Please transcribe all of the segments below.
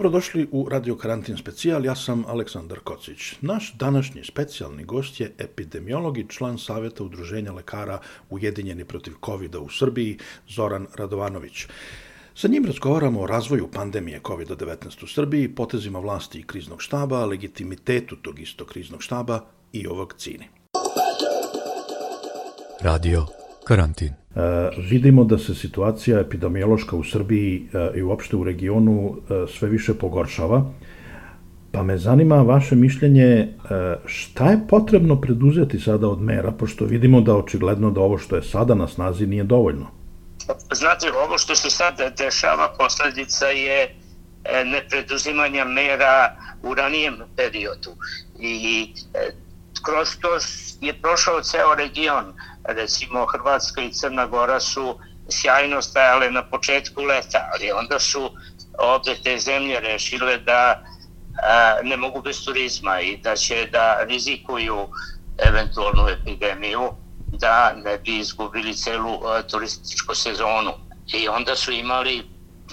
Dobrodošli u Radio Karantin specijal, ja sam Aleksandar Kocić. Naš današnji specijalni gost je epidemiolog i član Savjeta Udruženja lekara Ujedinjeni protiv covid u Srbiji, Zoran Radovanović. Sa njim razgovaramo o razvoju pandemije COVID-19 u Srbiji, potezima vlasti i kriznog štaba, legitimitetu tog istog kriznog štaba i o vakcini. Radio Karantin E, vidimo da se situacija epidemiološka u Srbiji e, i uopšte u regionu e, sve više pogoršava. Pa me zanima vaše mišljenje šta je potrebno preduzeti sada od mera, pošto vidimo da očigledno da ovo što je sada na snazi nije dovoljno. Znate, ovo što se sad dešava, posljedica je e, nepreduzimanja mera u ranijem periodu. I e, kroz to je prošao ceo region. Recimo, Hrvatska i Crna Gora su sjajno stajale na početku leta, ali onda su ovde te zemlje rešile da a, ne mogu bez turizma i da će da rizikuju eventualnu epidemiju da ne bi izgubili celu a, turističku sezonu. I onda su imali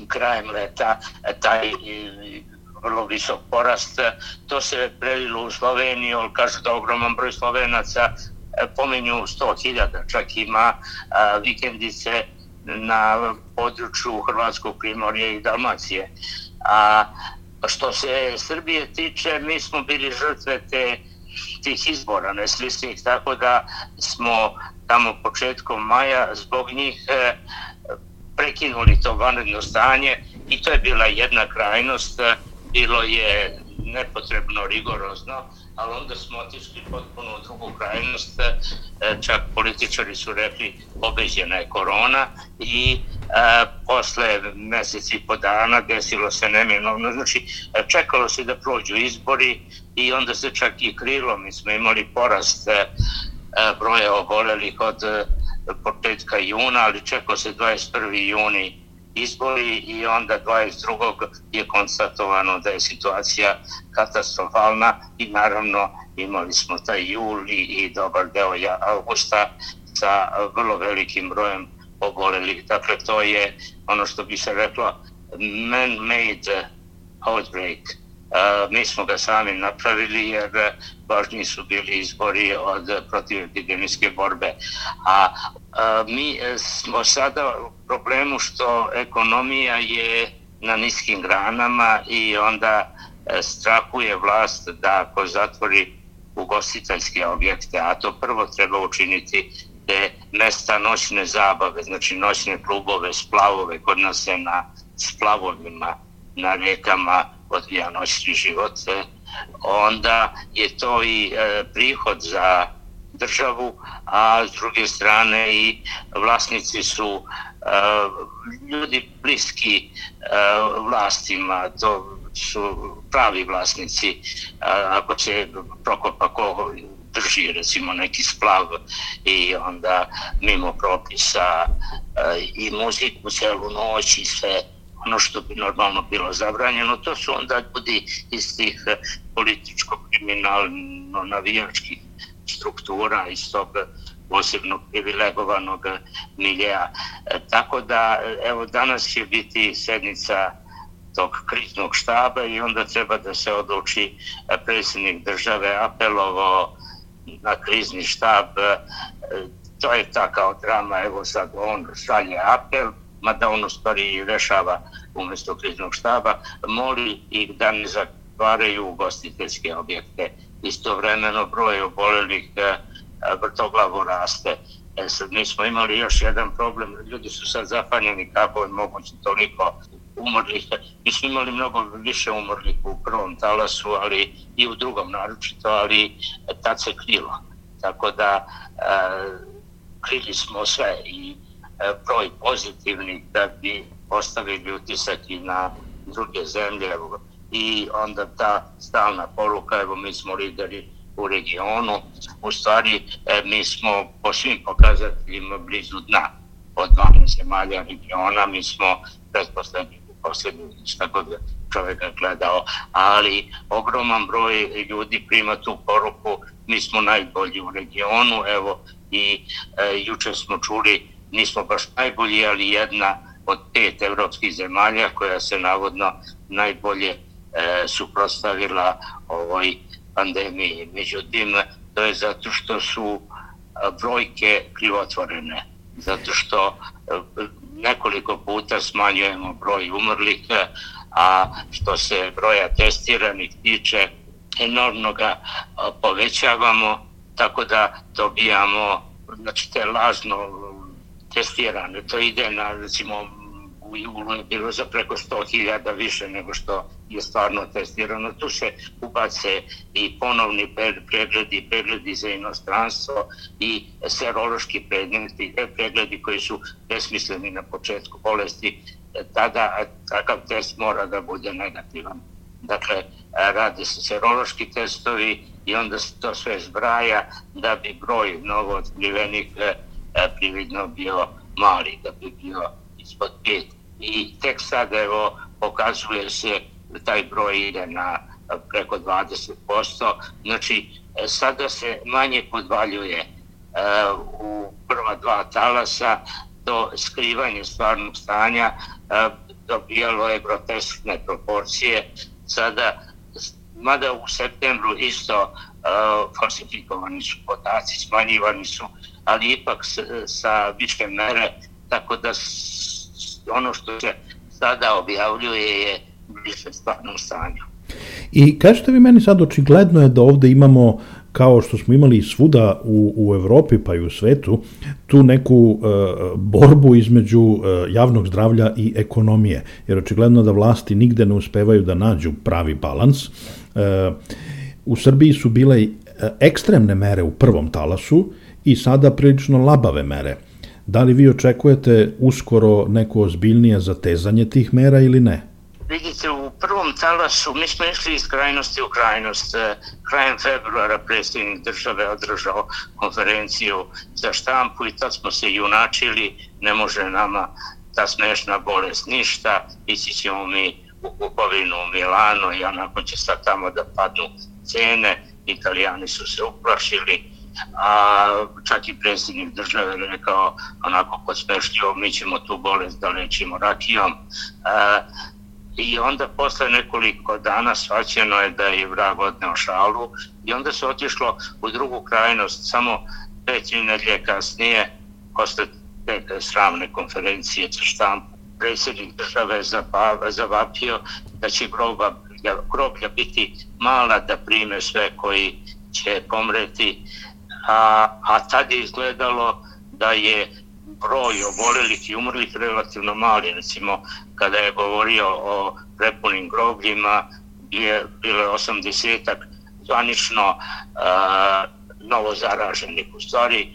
krajem leta taj i, vrlo visok porast. To se prelilo u Sloveniju, ali kažu da ogroman broj Slovenaca E, pomenju 100.000, čak ima e, vikendice na području Hrvatskog primorja i Dalmacije. A što se Srbije tiče, mi smo bili žrtve te tih izbora neslisnih, tako da smo tamo početkom maja zbog njih e, prekinuli to vanredno stanje i to je bila jedna krajnost, bilo je nepotrebno rigorozno, ali onda smo otišli potpuno u drugu krajnost, e, čak političari su rekli obeđena je korona i a, posle meseci i po dana desilo se neminovno, znači e, čekalo se da prođu izbori i onda se čak i krilo, mi smo imali porast a, broja obolelih od početka juna, ali čekao se 21. juni izbori i onda 22. je konstatovano da je situacija katastrofalna i naravno imali smo taj juli i, i dobar deo augusta sa vrlo velikim brojem obolelih. Dakle, to je ono što bi se reklo man-made outbreak. A, mi smo ga sami napravili jer važniji su bili izbori od protivepidemijske borbe. A mi smo sada u problemu što ekonomija je na niskim granama i onda e, strahuje vlast da ako zatvori ugostiteljske objekte, a to prvo treba učiniti te mesta noćne zabave, znači noćne klubove, splavove, kod nas je na splavovima, na rekama, odvija noćni život, e, onda je to i e, prihod za državu, a s druge strane i vlasnici su e, ljudi bliski vlastima, to su pravi vlasnici, uh, ako se prokopa ko drži recimo neki splav i onda mimo propisa i muziku celu noć i sve ono što bi normalno bilo zabranjeno, to su onda ljudi iz tih eh, političko-kriminalno-navijačkih struktura iz tog posebno privilegovanog miljeja. E, tako da, evo, danas će biti sednica tog kriznog štaba i onda treba da se odluči eh, predsjednik države apelovo na krizni štab. Eh, to je ta kao drama, evo sad on šalje apel mada on u stvari rešava umjesto kriznog štaba, moli ih da ne zatvaraju ugostiteljske objekte. Istovremeno broj obolelih e, e, vrtoglavo raste. E sad, mi smo imali još jedan problem, ljudi su sad zapanjeni kako je moguće toliko umrlih. Mi smo imali mnogo više umrlih u prvom talasu, ali i u drugom naročito, ali e, tad se krilo. Tako da e, krili smo sve i E, broj pozitivnih da bi ostavili utisak i na druge zemlje i onda ta stalna poruka, evo mi smo lideri u regionu, u stvari e, mi smo po svim pokazateljima blizu dna od 12 zemalja regiona, mi smo predposlednji posljednji šta god čovjeka gledao, ali ogroman broj ljudi prima tu poruku, mi smo najbolji u regionu, evo. I e, juče smo čuli, nismo baš najbolji, ali jedna od pet evropskih zemalja koja se navodno najbolje e, suprostavila ovoj pandemiji. Međutim, to je zato što su e, brojke krivotvorene, zato što e, nekoliko puta smanjujemo broj umrlih, e, a što se broja testiranih tiče, enormno ga povećavamo, tako da dobijamo znači, te lažno testirane. To ide na, recimo, u julu je bilo za preko 100.000 više nego što je stvarno testirano. Tu se ubace i ponovni pregledi, pregledi za inostranstvo i serološki pregledi, e, pregledi koji su besmisleni na početku bolesti. E, tada takav test mora da bude negativan. Dakle, rade se serološki testovi i onda se to sve zbraja da bi broj novo otkrivenih e, prividno bio mali, da bi bio ispod pet i tek sad evo pokazuje se da taj broj ide na e, preko 20%. Znači, e, sada se manje podvaljuje e, u prva dva talasa to skrivanje stvarnog stanja dobijalo je groteskne proporcije. Sada, mada u septembru isto uh, falsifikovani su podaci, smanjivani su, ali ipak sa, sa više mere, tako da ono što se sada objavljuje je više stvarnom stanju. I kažete vi meni sad, očigledno je da ovde imamo kao što smo imali svuda u, u Evropi pa i u svetu, tu neku e, borbu između e, javnog zdravlja i ekonomije. Jer očigledno da vlasti nigde ne uspevaju da nađu pravi balans. E, u Srbiji su bile E, ekstremne mere u prvom talasu i sada prilično labave mere. Da li vi očekujete uskoro neko ozbiljnije zatezanje tih mera ili ne? Vidite, u prvom talasu mi smo išli iz krajnosti u krajnost. E, krajem februara predsjednik države održao konferenciju za štampu i tad smo se junačili, ne može nama ta smešna bolest ništa, ići ćemo mi u kupovinu u Milano i onako će sad tamo da padnu cene. Italijani su se uplašili, a čak i predsjednik države rekao onako pospešljivo mi ćemo tu bolest da lečimo rakijom. A, i onda posle nekoliko dana svaćeno je da je vrag odneo šalu i onda se otišlo u drugu krajnost samo pet nedelje kasnije posle te sramne konferencije za štampu predsjednik države je zavapio da će groba, groblja biti mala da prime sve koji će pomreti a, a tad je izgledalo da je broj obolelih i umrlih relativno mali. Recimo, kada je govorio o prepunim grobljima, je bilo 80-ak zvanično a, novo zaraženih. U stvari,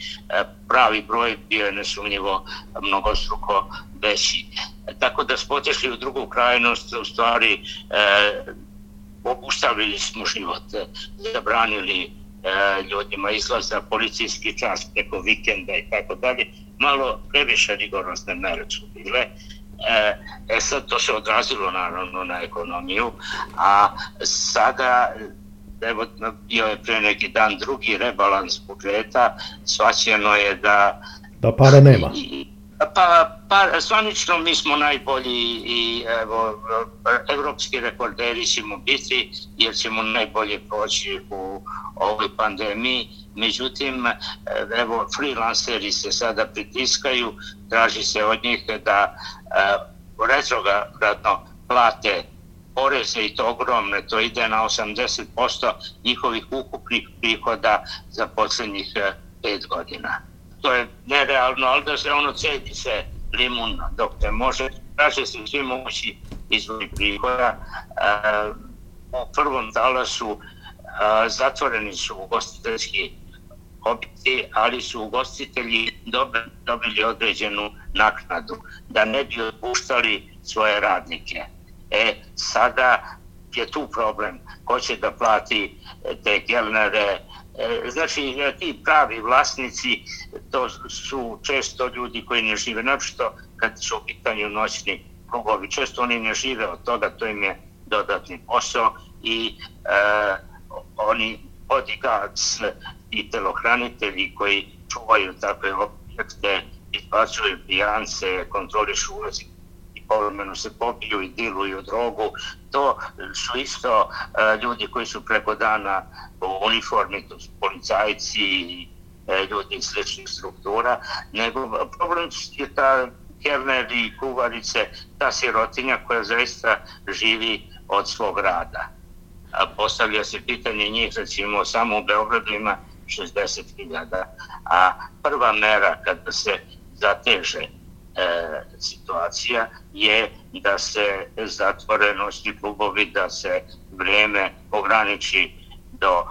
pravi broj bio je nesumnjivo mnogostruko veći. Tako da smo otišli u drugu krajnost, u stvari, e, obustavili smo život, zabranili e, ljudima izlaza policijski čas preko vikenda i tako dalje, malo previše rigorozne mere su bile. E, e sad to se odrazilo naravno na ekonomiju, a sada evo bio je pre neki dan drugi rebalans budžeta, svaćeno je da da para nema. I, Pa, pa zvanično mi smo najbolji i evo, evropski rekorderi ćemo biti jer ćemo najbolje proći u ovoj pandemiji međutim, evo, freelanceri se sada pritiskaju, traži se od njih da e, retrogradno plate poreze i to ogromne, to ide na 80% njihovih ukupnih prihoda za posljednjih e, pet godina. To je nerealno, ali da se ono cedi se limun dok te može, traže se svi moći izvori prihoda. E, u prvom talasu e, zatvoreni su ugostiteljski objekti, ali su ugostitelji dobili određenu naknadu da ne bi otpuštali svoje radnike. E, sada je tu problem ko će da plati te kelnere, E, znači, e, ti pravi vlasnici, to su često ljudi koji ne žive, naprosto kad su u pitanju noćni krugovi, često oni ne žive od toga, to im je dodatni posao i e, oni bodyguards i telohranitelji koji čuvaju takve objekte, izbacuju pijance, kontrolišu ulazi povremeno se popiju i diluju drogu, to su isto uh, ljudi koji su preko dana u uniformi, to su policajci i e, ljudi iz sličnih struktura, nego problem je ta Kerner i kuvarice, ta sirotinja koja zaista živi od svog rada. A postavlja se pitanje njih, recimo, samo u Beogradu ima 60.000, a prva mera kada se zateže e, situacija je da se zatvore noćni klubovi, da se vreme ograniči do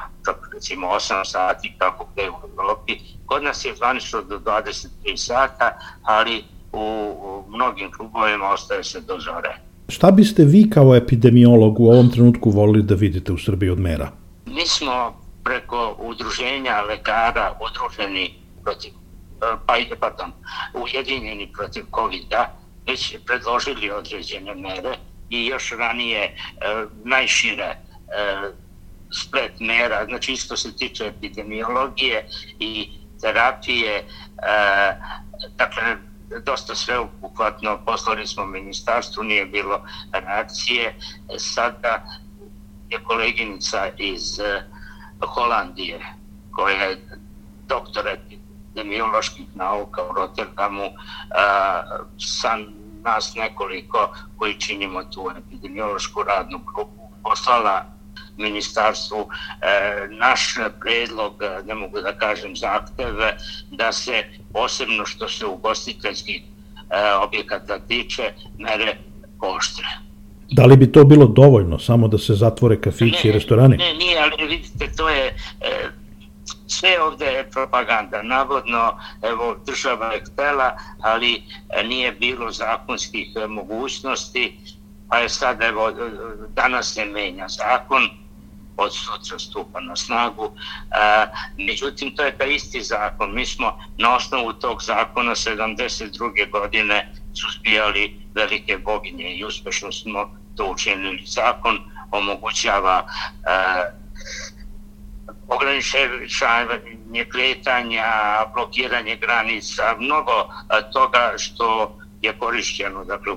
recimo 8 sati kako gde u Evropi. Kod nas je zvanično do 23 sata, ali u, u mnogim klubovima ostaje se do zore. Šta biste vi kao epidemiolog u ovom trenutku volili da vidite u Srbiji od mera? Mi smo preko udruženja lekara udruženi protiv E, pa i pardon, ujedinjeni protiv COVID-a, već predložili određene mere i još ranije e, najšire e, splet mera, znači isto se tiče epidemiologije i terapije, dakle, dosta sve poslali smo ministarstvu, nije bilo reakcije. Sada je koleginica iz Holandije, koja je doktor epidemioloških nauka u Rotterdamu sa nas nekoliko koji činimo tu epidemiološku radnu grupu poslala ministarstvu e, naš predlog, ne mogu da kažem zahteve, da se posebno što se ugostiteljskih e, objekata tiče mere poštre. Da li bi to bilo dovoljno, samo da se zatvore kafići i restorani? Ne, nije, ali vidite, to je e, sve ovde je propaganda. Navodno, evo, država je htela, ali e, nije bilo zakonskih e, mogućnosti, pa je sad, evo, e, danas se menja zakon, od sutra stupa na snagu. A, međutim, to je taj isti zakon. Mi smo na osnovu tog zakona 72. godine suzbijali velike boginje i uspešno smo to učinili. Zakon omogućava a, ograničavanje kretanja, blokiranje granica, mnogo toga što je korišćeno dakle,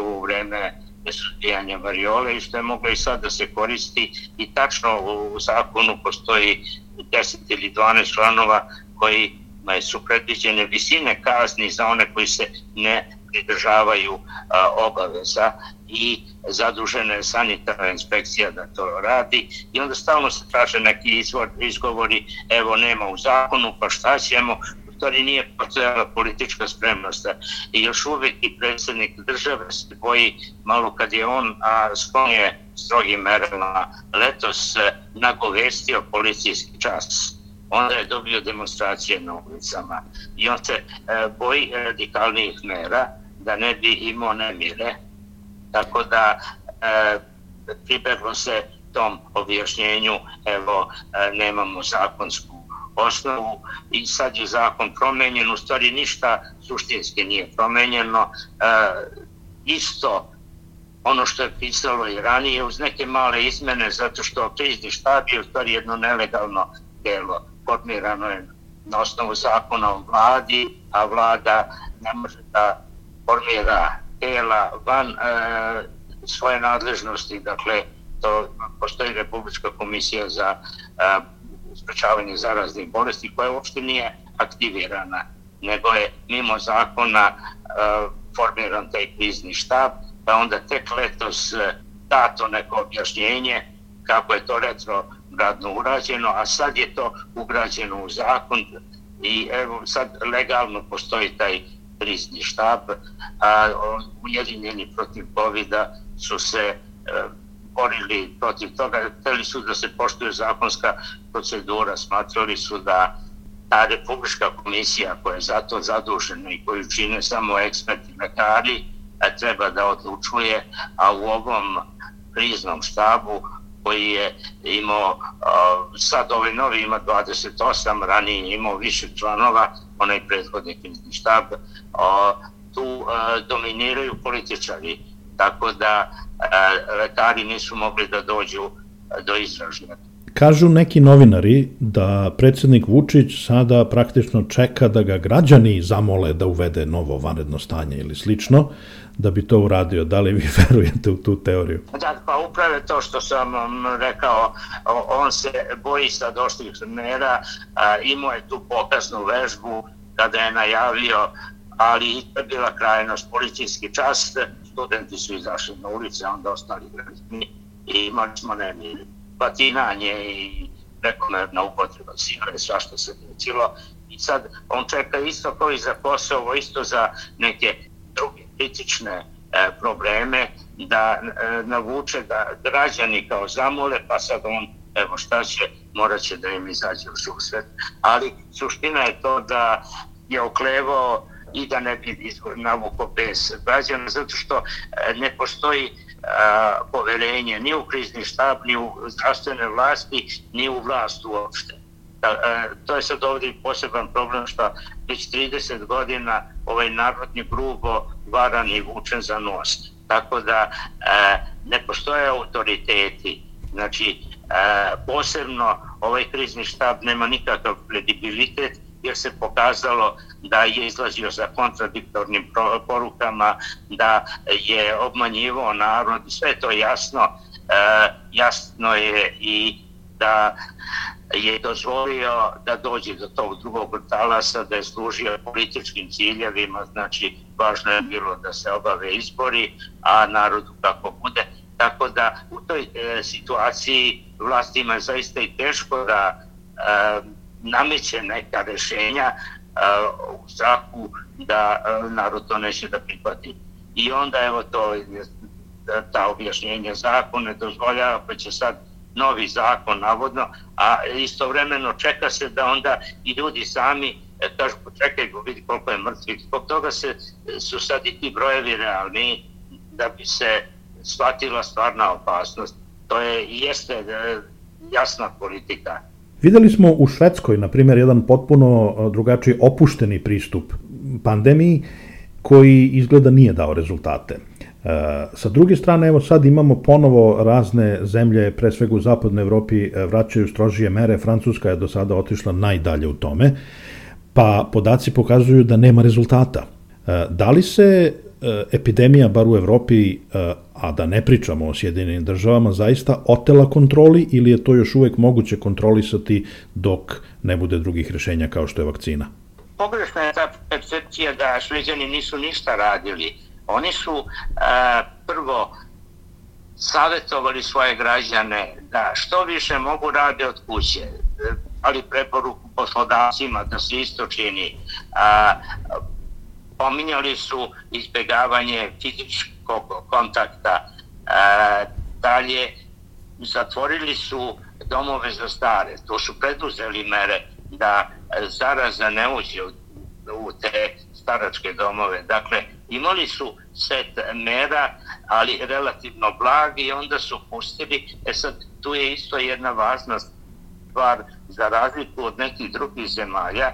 u vreme suzbijanja variole i što je moglo i sad da se koristi. I tačno u zakonu postoji 10 ili 12 članova koji su predviđene visine kazni za one koji se ne pridržavaju a, obaveza i zadužena je sanitarna inspekcija da to radi. I onda stalno se traže neki izvor, izgovori, evo nema u zakonu, pa šta ćemo, u stvari nije postojala politička spremnost. I još uvijek i predsjednik države se boji malo kad je on a, sklon je strogim merama. Letos nagovestio policijski čas. Onda je dobio demonstracije na ulicama. I on se e, boji radikalnijih mera da ne bi imao nemire tako da e, pribeglo se tom objašnjenju. Evo e, nemamo zakonsku osnovu i sad je zakon promenjen u stvari ništa suštinski nije promenjeno e, isto ono što je pisalo i ranije uz neke male izmene zato što krizni štab je u stvari jedno nelegalno delo formirano je na osnovu zakona o vladi a vlada ne može da formira tela van e, svoje nadležnosti, dakle, to postoji Republička komisija za e, sprečavanje zaraznih bolesti koja uopšte nije aktivirana, nego je mimo zakona e, formiran taj krizni štab, pa onda tek letos uh, dato neko objašnjenje kako je to retrogradno urađeno, a sad je to ugrađeno u zakon i evo sad legalno postoji taj krizni štab, a ujedinjeni protiv covid su se e, borili protiv toga, hteli su da se poštuje zakonska procedura, smatrali su da ta Republička komisija koja je za to zadužena i koju čine samo eksperti lekari, e, treba da odlučuje, a u ovom kriznom štabu koji je imao, sad ovaj novi ima 28, ranije imao više članova, onaj prethodni krizni štab, tu dominiraju političari, tako da lekari nisu mogli da dođu do izražnja. Kažu neki novinari da predsjednik Vučić sada praktično čeka da ga građani zamole da uvede novo vanredno stanje ili slično, da bi to uradio. Da li vi verujete u tu teoriju? Da, pa upravo to što sam um, rekao, on se boji sa došlih mera, imao je tu pokaznu vežbu kada je najavio, ali i to je bila krajnost policijski čast, studenti su izašli na ulice, onda ostali građani i imali smo nemiri batinanje i prekomerna upotreba sile, svašta se desilo. I sad on čeka isto kao i za Kosovo, isto za neke druge kritične e, probleme, da e, navuče da građani kao zamole, pa sad on, evo šta će, morat će da im izađe u susret. Ali suština je to da je oklevao i da ne bi navuko bez građana, zato što e, ne postoji a, poverenje ni u krizni štab, ni u zdravstvene vlasti, ni u vlast uopšte. A, a, e, to je sad ovdje poseban problem što već 30 godina ovaj narodni grubo varan i vučen za nos. Tako da a, ne postoje autoriteti. Znači, a, posebno ovaj krizni štab nema nikakav kredibilitet, jer se pokazalo da je izlazio sa kontradiktornim porukama, da je obmanjivo narod, sve to jasno, e, jasno je i da je dozvolio da dođe do tog drugog talasa, da je služio političkim ciljevima, znači važno je bilo da se obave izbori, a narodu kako bude. Tako da u toj e, situaciji vlastima je zaista i teško da e, nameće neka rešenja uh, u strahu da uh, narod to neće da prihvati. I onda evo to e, ta objašnjenja zakone dozvoljava pa će sad novi zakon navodno, a istovremeno čeka se da onda i ljudi sami e, kažu počekaj go vidi koliko je mrtvih. Zbog toga se, e, su sad i ti brojevi realni da bi se shvatila stvarna opasnost. To je jeste e, jasna politika Videli smo u Švedskoj, na primjer, jedan potpuno e, drugačiji opušteni pristup pandemiji koji izgleda nije dao rezultate. E, sa druge strane, evo sad imamo ponovo razne zemlje, pre svega u zapadnoj Evropi, e, vraćaju strožije mere. Francuska je do sada otišla najdalje u tome, pa podaci pokazuju da nema rezultata. Da li se Eh, epidemija, bar u Evropi, eh, a da ne pričamo o Sjedinim državama, zaista otela kontroli ili je to još uvek moguće kontrolisati dok ne bude drugih rešenja kao što je vakcina? Pogrešna je ta percepcija da šveđani nisu ništa radili. Oni su a, prvo savjetovali svoje građane da što više mogu rade od kuće, ali preporuku poslodavcima da se isto čini. A, pominjali su izbjegavanje fizičkog kontakta. E, dalje, zatvorili su domove za stare. To su preduzeli mere da zaraza ne uđe u te staračke domove. Dakle, imali su set mera, ali relativno blagi i onda su pustili. E sad, tu je isto jedna važna stvar za razliku od nekih drugih zemalja.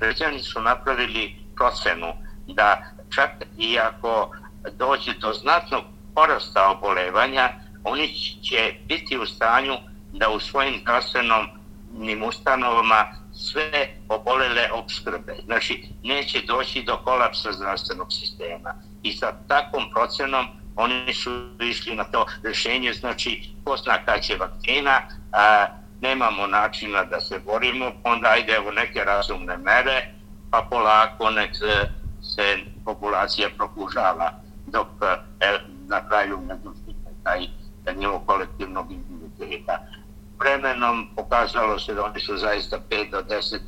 Ređani su napravili procenu da čak i ako dođe do znatnog porasta obolevanja, oni će biti u stanju da u svojim zdravstvenom ustanovama sve obolele obskrbe. Znači, neće doći do kolapsa zdravstvenog sistema. I sa takvom procenom oni su išli na to rešenje, znači, ko zna kada će vakcina, a, nemamo načina da se borimo, onda ajde evo neke razumne mere, pa polako nek se, populacija prokužava dok e, na kraju ne dostigne taj nivo kolektivnog imuniteta. Vremenom pokazalo se da oni su zaista 5 do 10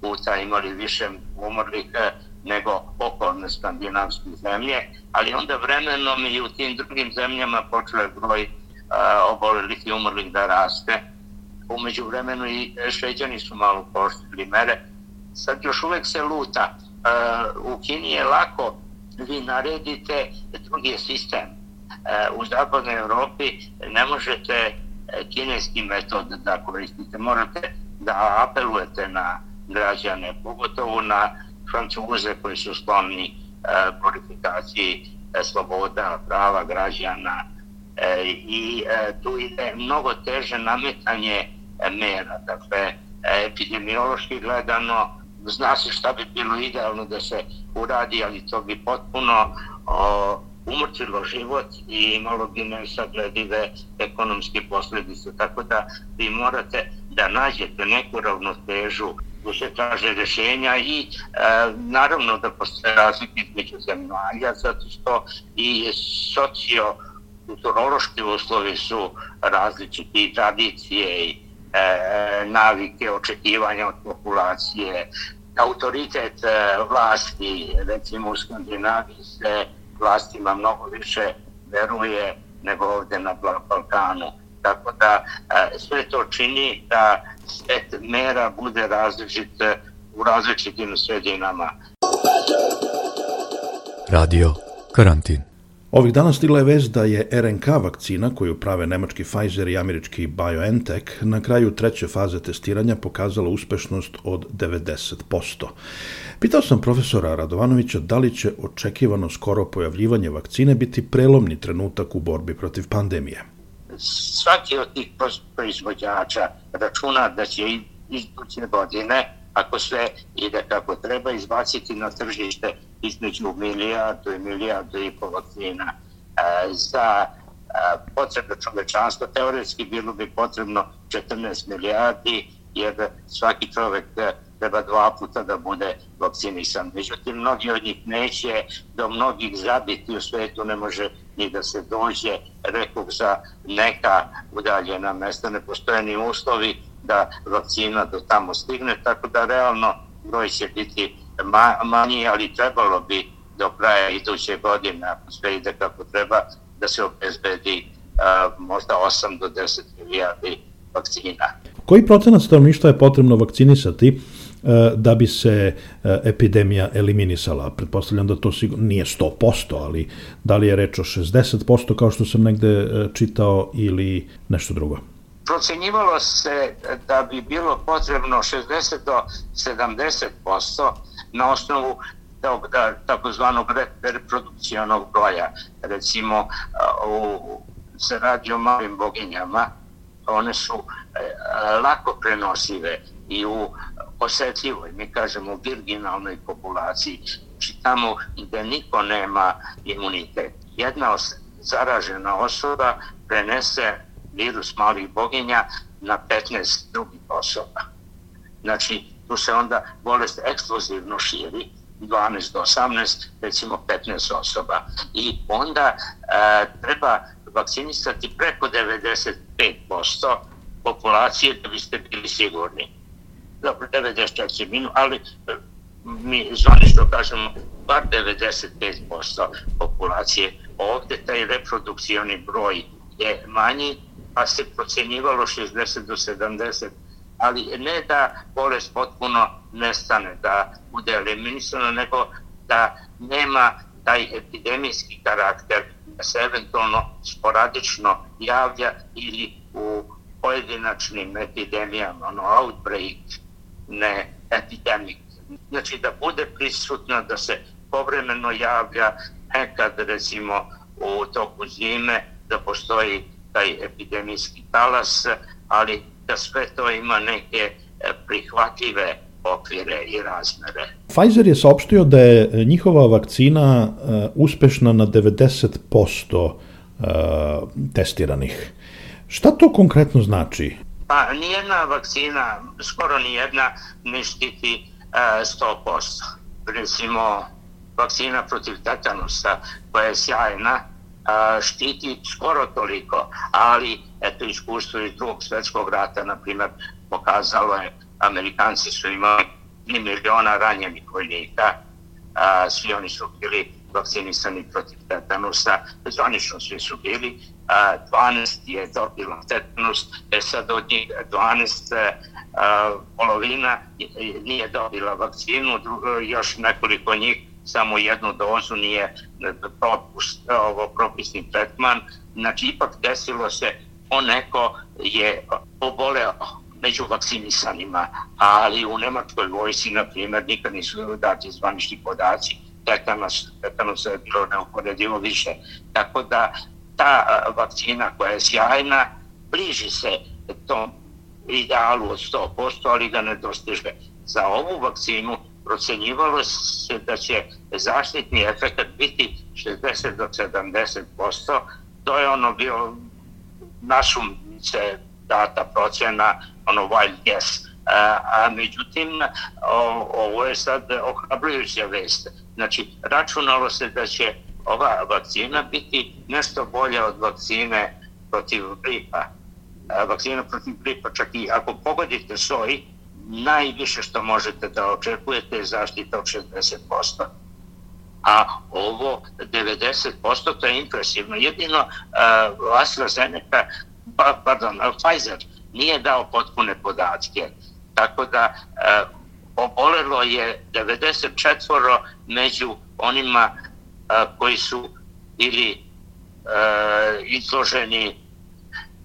puta imali više umrlih e, nego okolne skandinavske zemlje, ali onda vremenom i u tim drugim zemljama počeo je broj uh, obolelih i umrlih da raste. Umeđu vremenu i šveđani su malo poštili mere. Sad još uvek se luta. Uh, u Kini je lako vi naredite drugi sistem. Uh, u zapadnoj Evropi ne možete e, kineski metod da koristite. Morate da apelujete na građane, pogotovo na francuze koji su skloni e, glorifikaciji sloboda, prava građana i tu ide mnogo teže nametanje mera. Dakle, epidemiološki gledano zna se šta bi bilo idealno da se uradi, ali to bi potpuno o, umrtilo život i imalo bi nesagledive ekonomske posljedice. Tako da vi morate da nađete neku ravnotežu tu se traže rješenja i e, naravno da postoje razlike između zemalja zato što i socio kulturološki uslovi su različiti tradicije i e, navike, očekivanja od populacije, autoritet e, vlasti, recimo u Skandinaviji se vlastima mnogo više veruje nego ovdje na Balkanu. Tako da e, sve to čini da set mera bude različit e, u različitim sredinama. Radio Karantin. Ovih dana stigla je vez da je RNK vakcina koju prave nemački Pfizer i američki BioNTech na kraju treće faze testiranja pokazala uspešnost od 90%. Pitao sam profesora Radovanovića da li će očekivano skoro pojavljivanje vakcine biti prelomni trenutak u borbi protiv pandemije svaki od tih proizvođača računa da će iduće godine, ako sve ide kako treba, izbaciti na tržište između milijardu i milijardu i pol vakcina e, za e, potrebe čovečanstva. Teoretski bilo bi potrebno 14 milijardi, jer svaki čovek e, treba dva puta da bude vakcinisan. Međutim, mnogi od njih neće, do mnogih zabiti u svetu ne može ni da se dođe, rekog za neka udaljena mesta, ne postoje ni uslovi da vakcina do tamo stigne, tako da realno broj će biti manji, ali trebalo bi do kraja iduće godine, ako sve ide kako treba, da se obezbedi a, možda 8 do 10 milijardi vakcina. Koji procenat stanovništva je potrebno vakcinisati e, da bi se e, epidemija eliminisala. Pretpostavljam da to sigurno nije 100%, ali da li je reč o 60% kao što sam negde e, čitao ili nešto drugo? Procenjivalo se da bi bilo potrebno 60 do 70% na osnovu tog da, takozvanog reprodukcijonog broja. Recimo, u, se radi o malim boginjama, one su e, lako prenosive i u osetljivoj, mi kažemo virginalnoj populaciji, znači tamo gde niko nema imunitet. Jedna zaražena osoba prenese virus malih boginja na 15 drugih osoba. Znači, tu se onda bolest eksplozivno širi, 12 do 18, recimo 15 osoba. I onda e, treba vakcinisati preko 95% populacije da biste bili sigurni dobro, 94 minut, ali e, mi zvanično kažemo bar 95% populacije. Ovde taj reprodukcioni broj je manji, pa se procenjivalo 60 do 70, ali ne da bolest potpuno nestane, da bude eliminisana, nego da nema taj epidemijski karakter, da se eventualno sporadično javlja ili u pojedinačnim epidemijama, ono outbreak, ne epidemik. Znači da bude prisutna, da se povremeno javlja nekad recimo u toku zime, da postoji taj epidemijski talas, ali da sve to ima neke e, prihvatljive okvire i razmere. Pfizer je saopštio da je njihova vakcina uh, uspešna na 90% uh, testiranih. Šta to konkretno znači? Pa nijedna vakcina, skoro nijedna, ne štiti e, 100%. Recimo, vakcina protiv tetanusa, koja je sjajna, a, štiti skoro toliko, ali eto iskustvo iz drugog svjetskog rata, na primjer, pokazalo je, Amerikanci su imali 3 miliona ranjenih vojnika, a, svi oni su bili vakcinisani protiv tetanusa, zvanično svi su bili, a, 12 je dobilo tetanus, e sad od njih 12 e, a, polovina nije dobila vakcinu, još nekoliko njih samo jednu dozu nije e, propust, e, ovo, propisni tretman. Znači, ipak desilo se, on neko je oboleo među vakcinisanima, ali u Nemačkoj vojsi, na primjer, nikad nisu dati zvanični podaci, tetanos, tetanos je bilo neuporedivo više. Tako da ta e, vakcina koja je sjajna, bliži se tom idealu od 100%, ali ga ne dostiže. Za ovu vakcinu procenjivalo se da će zaštitni efekt biti 60 do 70 posto. To je ono bio našum se data procena, ono wild guess. A, a međutim, o, ovo je sad ohrabrujuća vest. Znači, računalo se da će ova vakcina biti nešto bolja od vakcine protiv gripa. E, vakcina protiv gripa, čak i ako pogodite soj, najviše što možete da očekujete je zaštita od 60%. A ovo 90% to je impresivno. Jedino uh, AstraZeneca, pa, pardon, Pfizer nije dao potpune podatke. Tako da uh, obolelo je 94 među onima uh, koji su ili uh, izloženi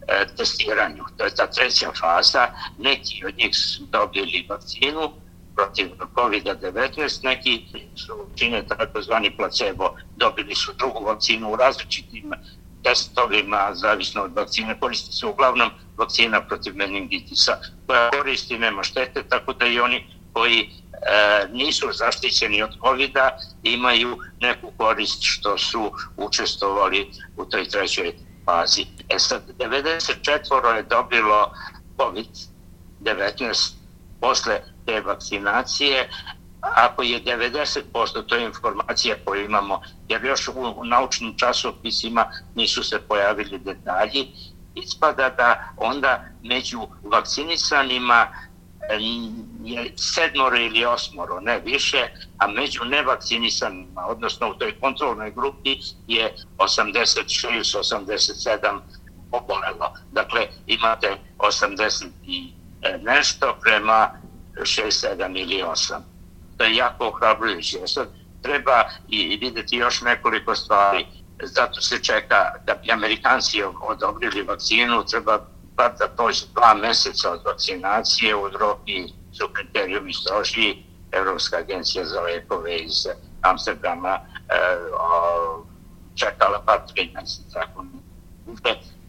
E, testiranju. To je ta treća faza. Neki od njih su dobili vakcinu protiv COVID-19, neki su čine takozvani placebo, dobili su drugu vakcinu u različitim testovima, zavisno od vakcine, koristi se uglavnom vakcina protiv meningitisa, koja koristi, nema štete, tako da i oni koji e, nisu zaštićeni od covid imaju neku korist što su učestovali u toj trećoj fazi. E sad, 94. je dobilo COVID-19 posle te vakcinacije, ako je 90%, to je informacija koju imamo, jer još u naučnim časopisima nisu se pojavili detalji, ispada da onda među vakcinisanima je sedmoro ili osmoro, ne više, a među nevakcinisanima, odnosno u toj kontrolnoj grupi je 86-87 obolelo. Dakle, imate 80 i e, nešto prema 6, 7 ili 8. To je jako ohrabrujuće. E sad treba i videti još nekoliko stvari. Zato se čeka da bi Amerikanci odobrili vakcinu, treba bar da prođe dva meseca od vakcinacije, u Evropi su kriterijumi strožiji, Evropska agencija za lekove iz Amsterdama e, o, čekala pa tri meseca.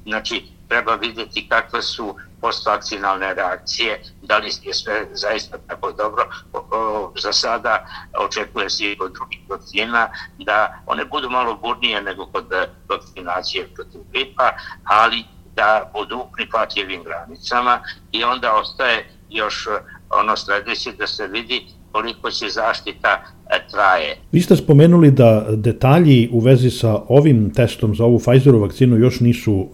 Znači, treba vidjeti kakve su postvakcinalne reakcije, da li je sve zaista tako dobro. O, o, za sada očekuje se i kod drugih vakcina da one budu malo burnije nego kod vakcinacije protiv gripa, ali da budu u prihvatljivim granicama i onda ostaje još eh, ono sledeće da se vidi koliko će zaštita eh, traje. Vi ste spomenuli da detalji u vezi sa ovim testom za ovu Pfizeru vakcinu još nisu uh,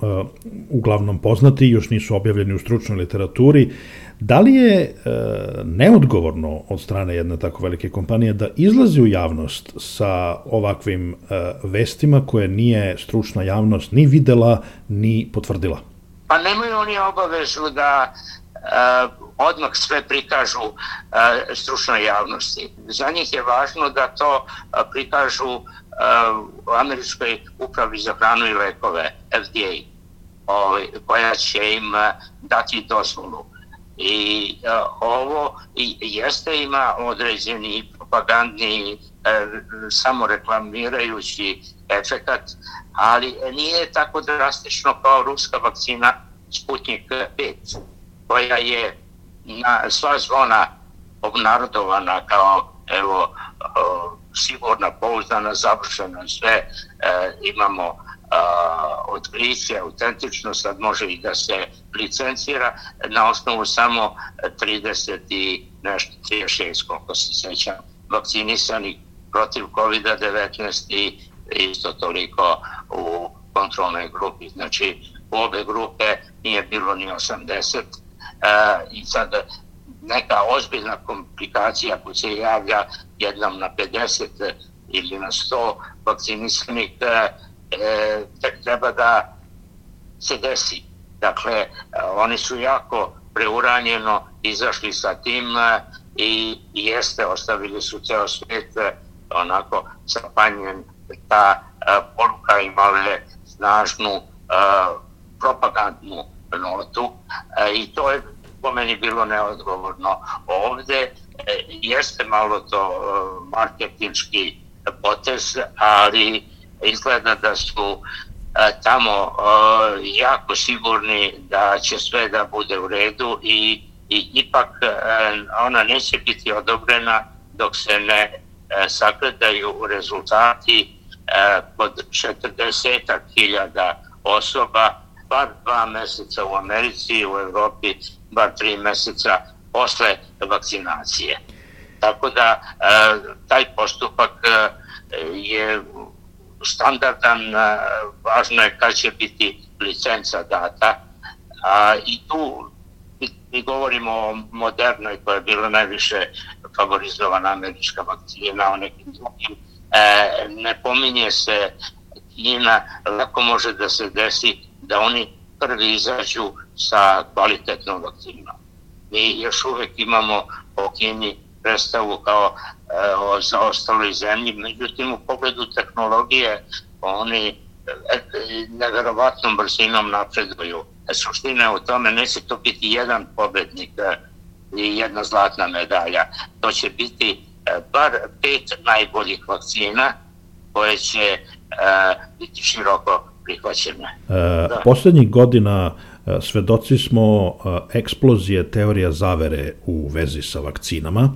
uglavnom poznati, još nisu objavljeni u stručnoj literaturi. Da li je e, neodgovorno od strane jedne tako velike kompanije da izlazi u javnost sa ovakvim e, vestima koje nije stručna javnost ni videla ni potvrdila? Pa nemaju oni obavezu da e, odmah sve prikažu e, stručnoj javnosti. Za njih je važno da to e, prikažu e, u američkoj upravi za hranu i lekove, FDA, o, ovaj, koja će im e, dati dozvolu I a, ovo i jeste ima određeni propagandni, e, samoreklamirajući efekat, ali nije tako drastično kao ruska vakcina Sputnik 5, koja je na sva zvona obnarodovana kao evo, o, sigurna, pouzdana, završena, sve e, imamo a, otkriće, autentično, sad može i da se licencira na osnovu samo 30 i nešto, 36, koliko se sećam, vakcinisani protiv COVID-19 i isto toliko u kontrolnoj grupi. Znači, u obe grupe nije bilo ni 80 Uh, i sad neka ozbiljna komplikacija koja se javlja jednom na 50 ili na 100 vakcinisanih e, tek treba da se desi. Dakle, oni su jako preuranjeno izašli sa tim i, i jeste, ostavili su ceo svet e, onako zapanjen ta e, poruka imala je snažnu propagandnu notu i to je po meni bilo neodgovorno. Ovde jeste malo to marketinški potez, ali izgleda da su e, tamo e, jako sigurni da će sve da bude u redu i, i ipak e, ona neće biti odobrena dok se ne sagledaju rezultati kod 40.000 osoba, bar dva meseca u Americi i u Evropi, bar tri meseca posle vakcinacije. Tako da taj postupak je standardan, e, važno je kad će biti licenca data. A, I tu mi govorimo o modernoj koja je bila najviše favorizovana američka vakcina, o nekim drugim. E, ne pominje se Kina, lako može da se desi da oni prvi izađu sa kvalitetnom vakcinom. Mi još uvek imamo o Kini predstavu kao o zaostaloj zemlji, međutim u pogledu tehnologije oni e, nevjerovatnom brzinom napreduju. E, suština je u tome, neće to biti jedan pobednik e, i jedna zlatna medalja. To će biti bar pet najboljih vakcina koje će biti široko prihvaćene. E, da. Poslednjih godina svedoci smo eksplozije teorija zavere u vezi sa vakcinama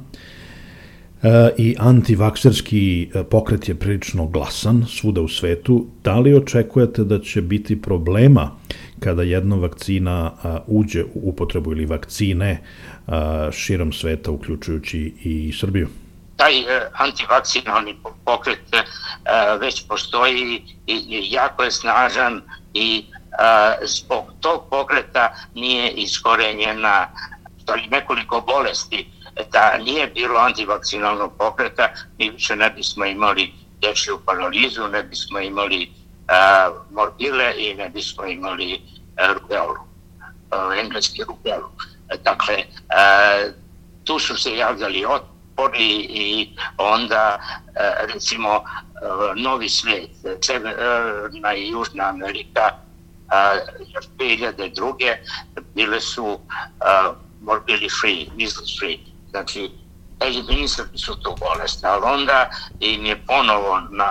E, i antivakserski e, pokret je prilično glasan svuda u svetu. Da li očekujete da će biti problema kada jedna vakcina e, uđe u upotrebu ili vakcine širom sveta, uključujući i Srbiju? Taj antivakcinalni pokret već postoji i jako je snažan i zbog tog pokreta nije iskorenjena nekoliko bolesti da nije bilo antivakcinalnog pokreta, mi više ne bismo imali dečju paralizu, ne bismo imali a, morbile i ne bismo imali a, rubelu, a, engleski rubelu. Dakle, a, tu su se javljali otpori i onda, a, recimo, a, novi svet, Severna i Južna Amerika, a, 2002. bile su a, morbili free, measles free, znači eliminisali su tu bolest, ali onda im je ponovo na,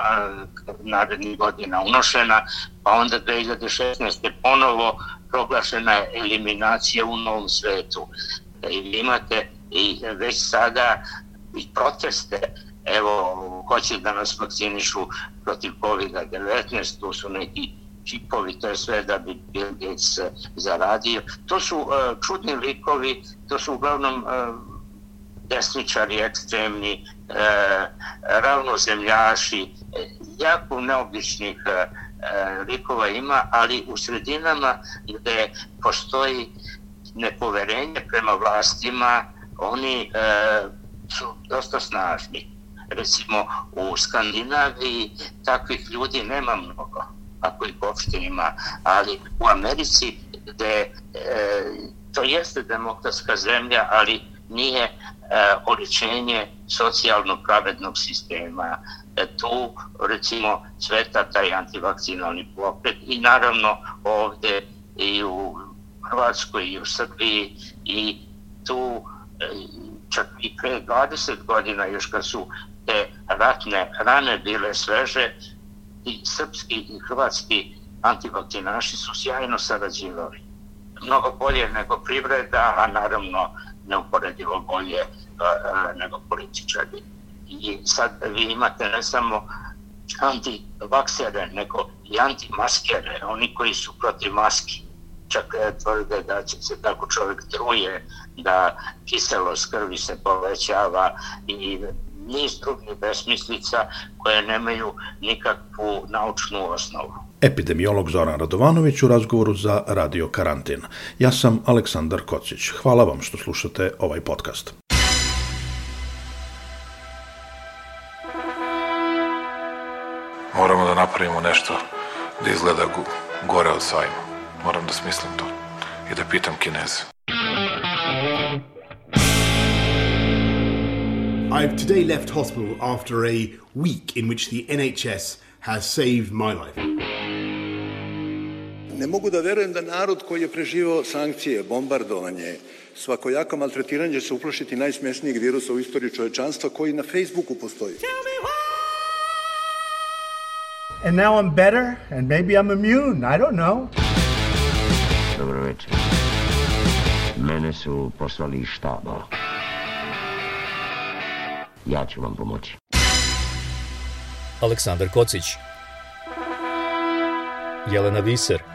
narednih godina unošena, pa onda 2016. ponovo proglašena je eliminacija u novom svetu. E, I imate i već sada i proteste, evo, hoće da nas vakcinišu protiv COVID-19, tu su neki čipovi, to je sve da bi Bill Gates zaradio. To su uh, čudni likovi, to su uglavnom uh, desničari ekstremni, e, ravnozemljaši, e, jako neobičnih e, likova ima, ali u sredinama gde postoji nepoverenje prema vlastima, oni e, su dosta snažni. Recimo u Skandinaviji takvih ljudi nema mnogo, ako ih uopšte ima, ali u Americi gde e, to jeste demokratska zemlja, ali nije E, oličenje socijalno pravednog sistema. E, tu, recimo, sveta taj antivakcinalni pokret i naravno ovde i u Hrvatskoj i u Srbiji i tu e, čak i pre 20 godina još kad su te ratne rane bile sveže i srpski i hrvatski antivakcinaši su sjajno sarađivali. Mnogo bolje nego privreda, a naravno neuporedivo bolje uh, nego političari. I sad vi imate ne samo antivaksere, nego i antimaskere, oni koji su protiv maski. Čak e, tvrde da će se tako čovjek truje, da kiselost krvi se povećava i niz drugih besmislica koje nemaju nikakvu naučnu osnovu. Epidemiolog Zoran Radovanović u razgovoru za Radio Karantin. Ja sam Aleksandar Kocić. Hvala vam što slušate ovaj podcast. Moramo da napravimo nešto da izgleda go- gore od sajma. Moram da smislim to i da pitam kineze. I've today left hospital after a week in which the NHS has saved my life. Ne mogu da verujem da narod koji je preživao sankcije, bombardovanje, svakojako maltretiranje će se uplašiti najsmješnijeg virusa u istoriji čovečanstva koji na Facebooku postoji. And now I'm better, and maybe I'm immune. I don't know. Dobro večer. Mene su poslali iz štaba. Ja ću vam pomoći. Aleksandar Kocić Jelena Viser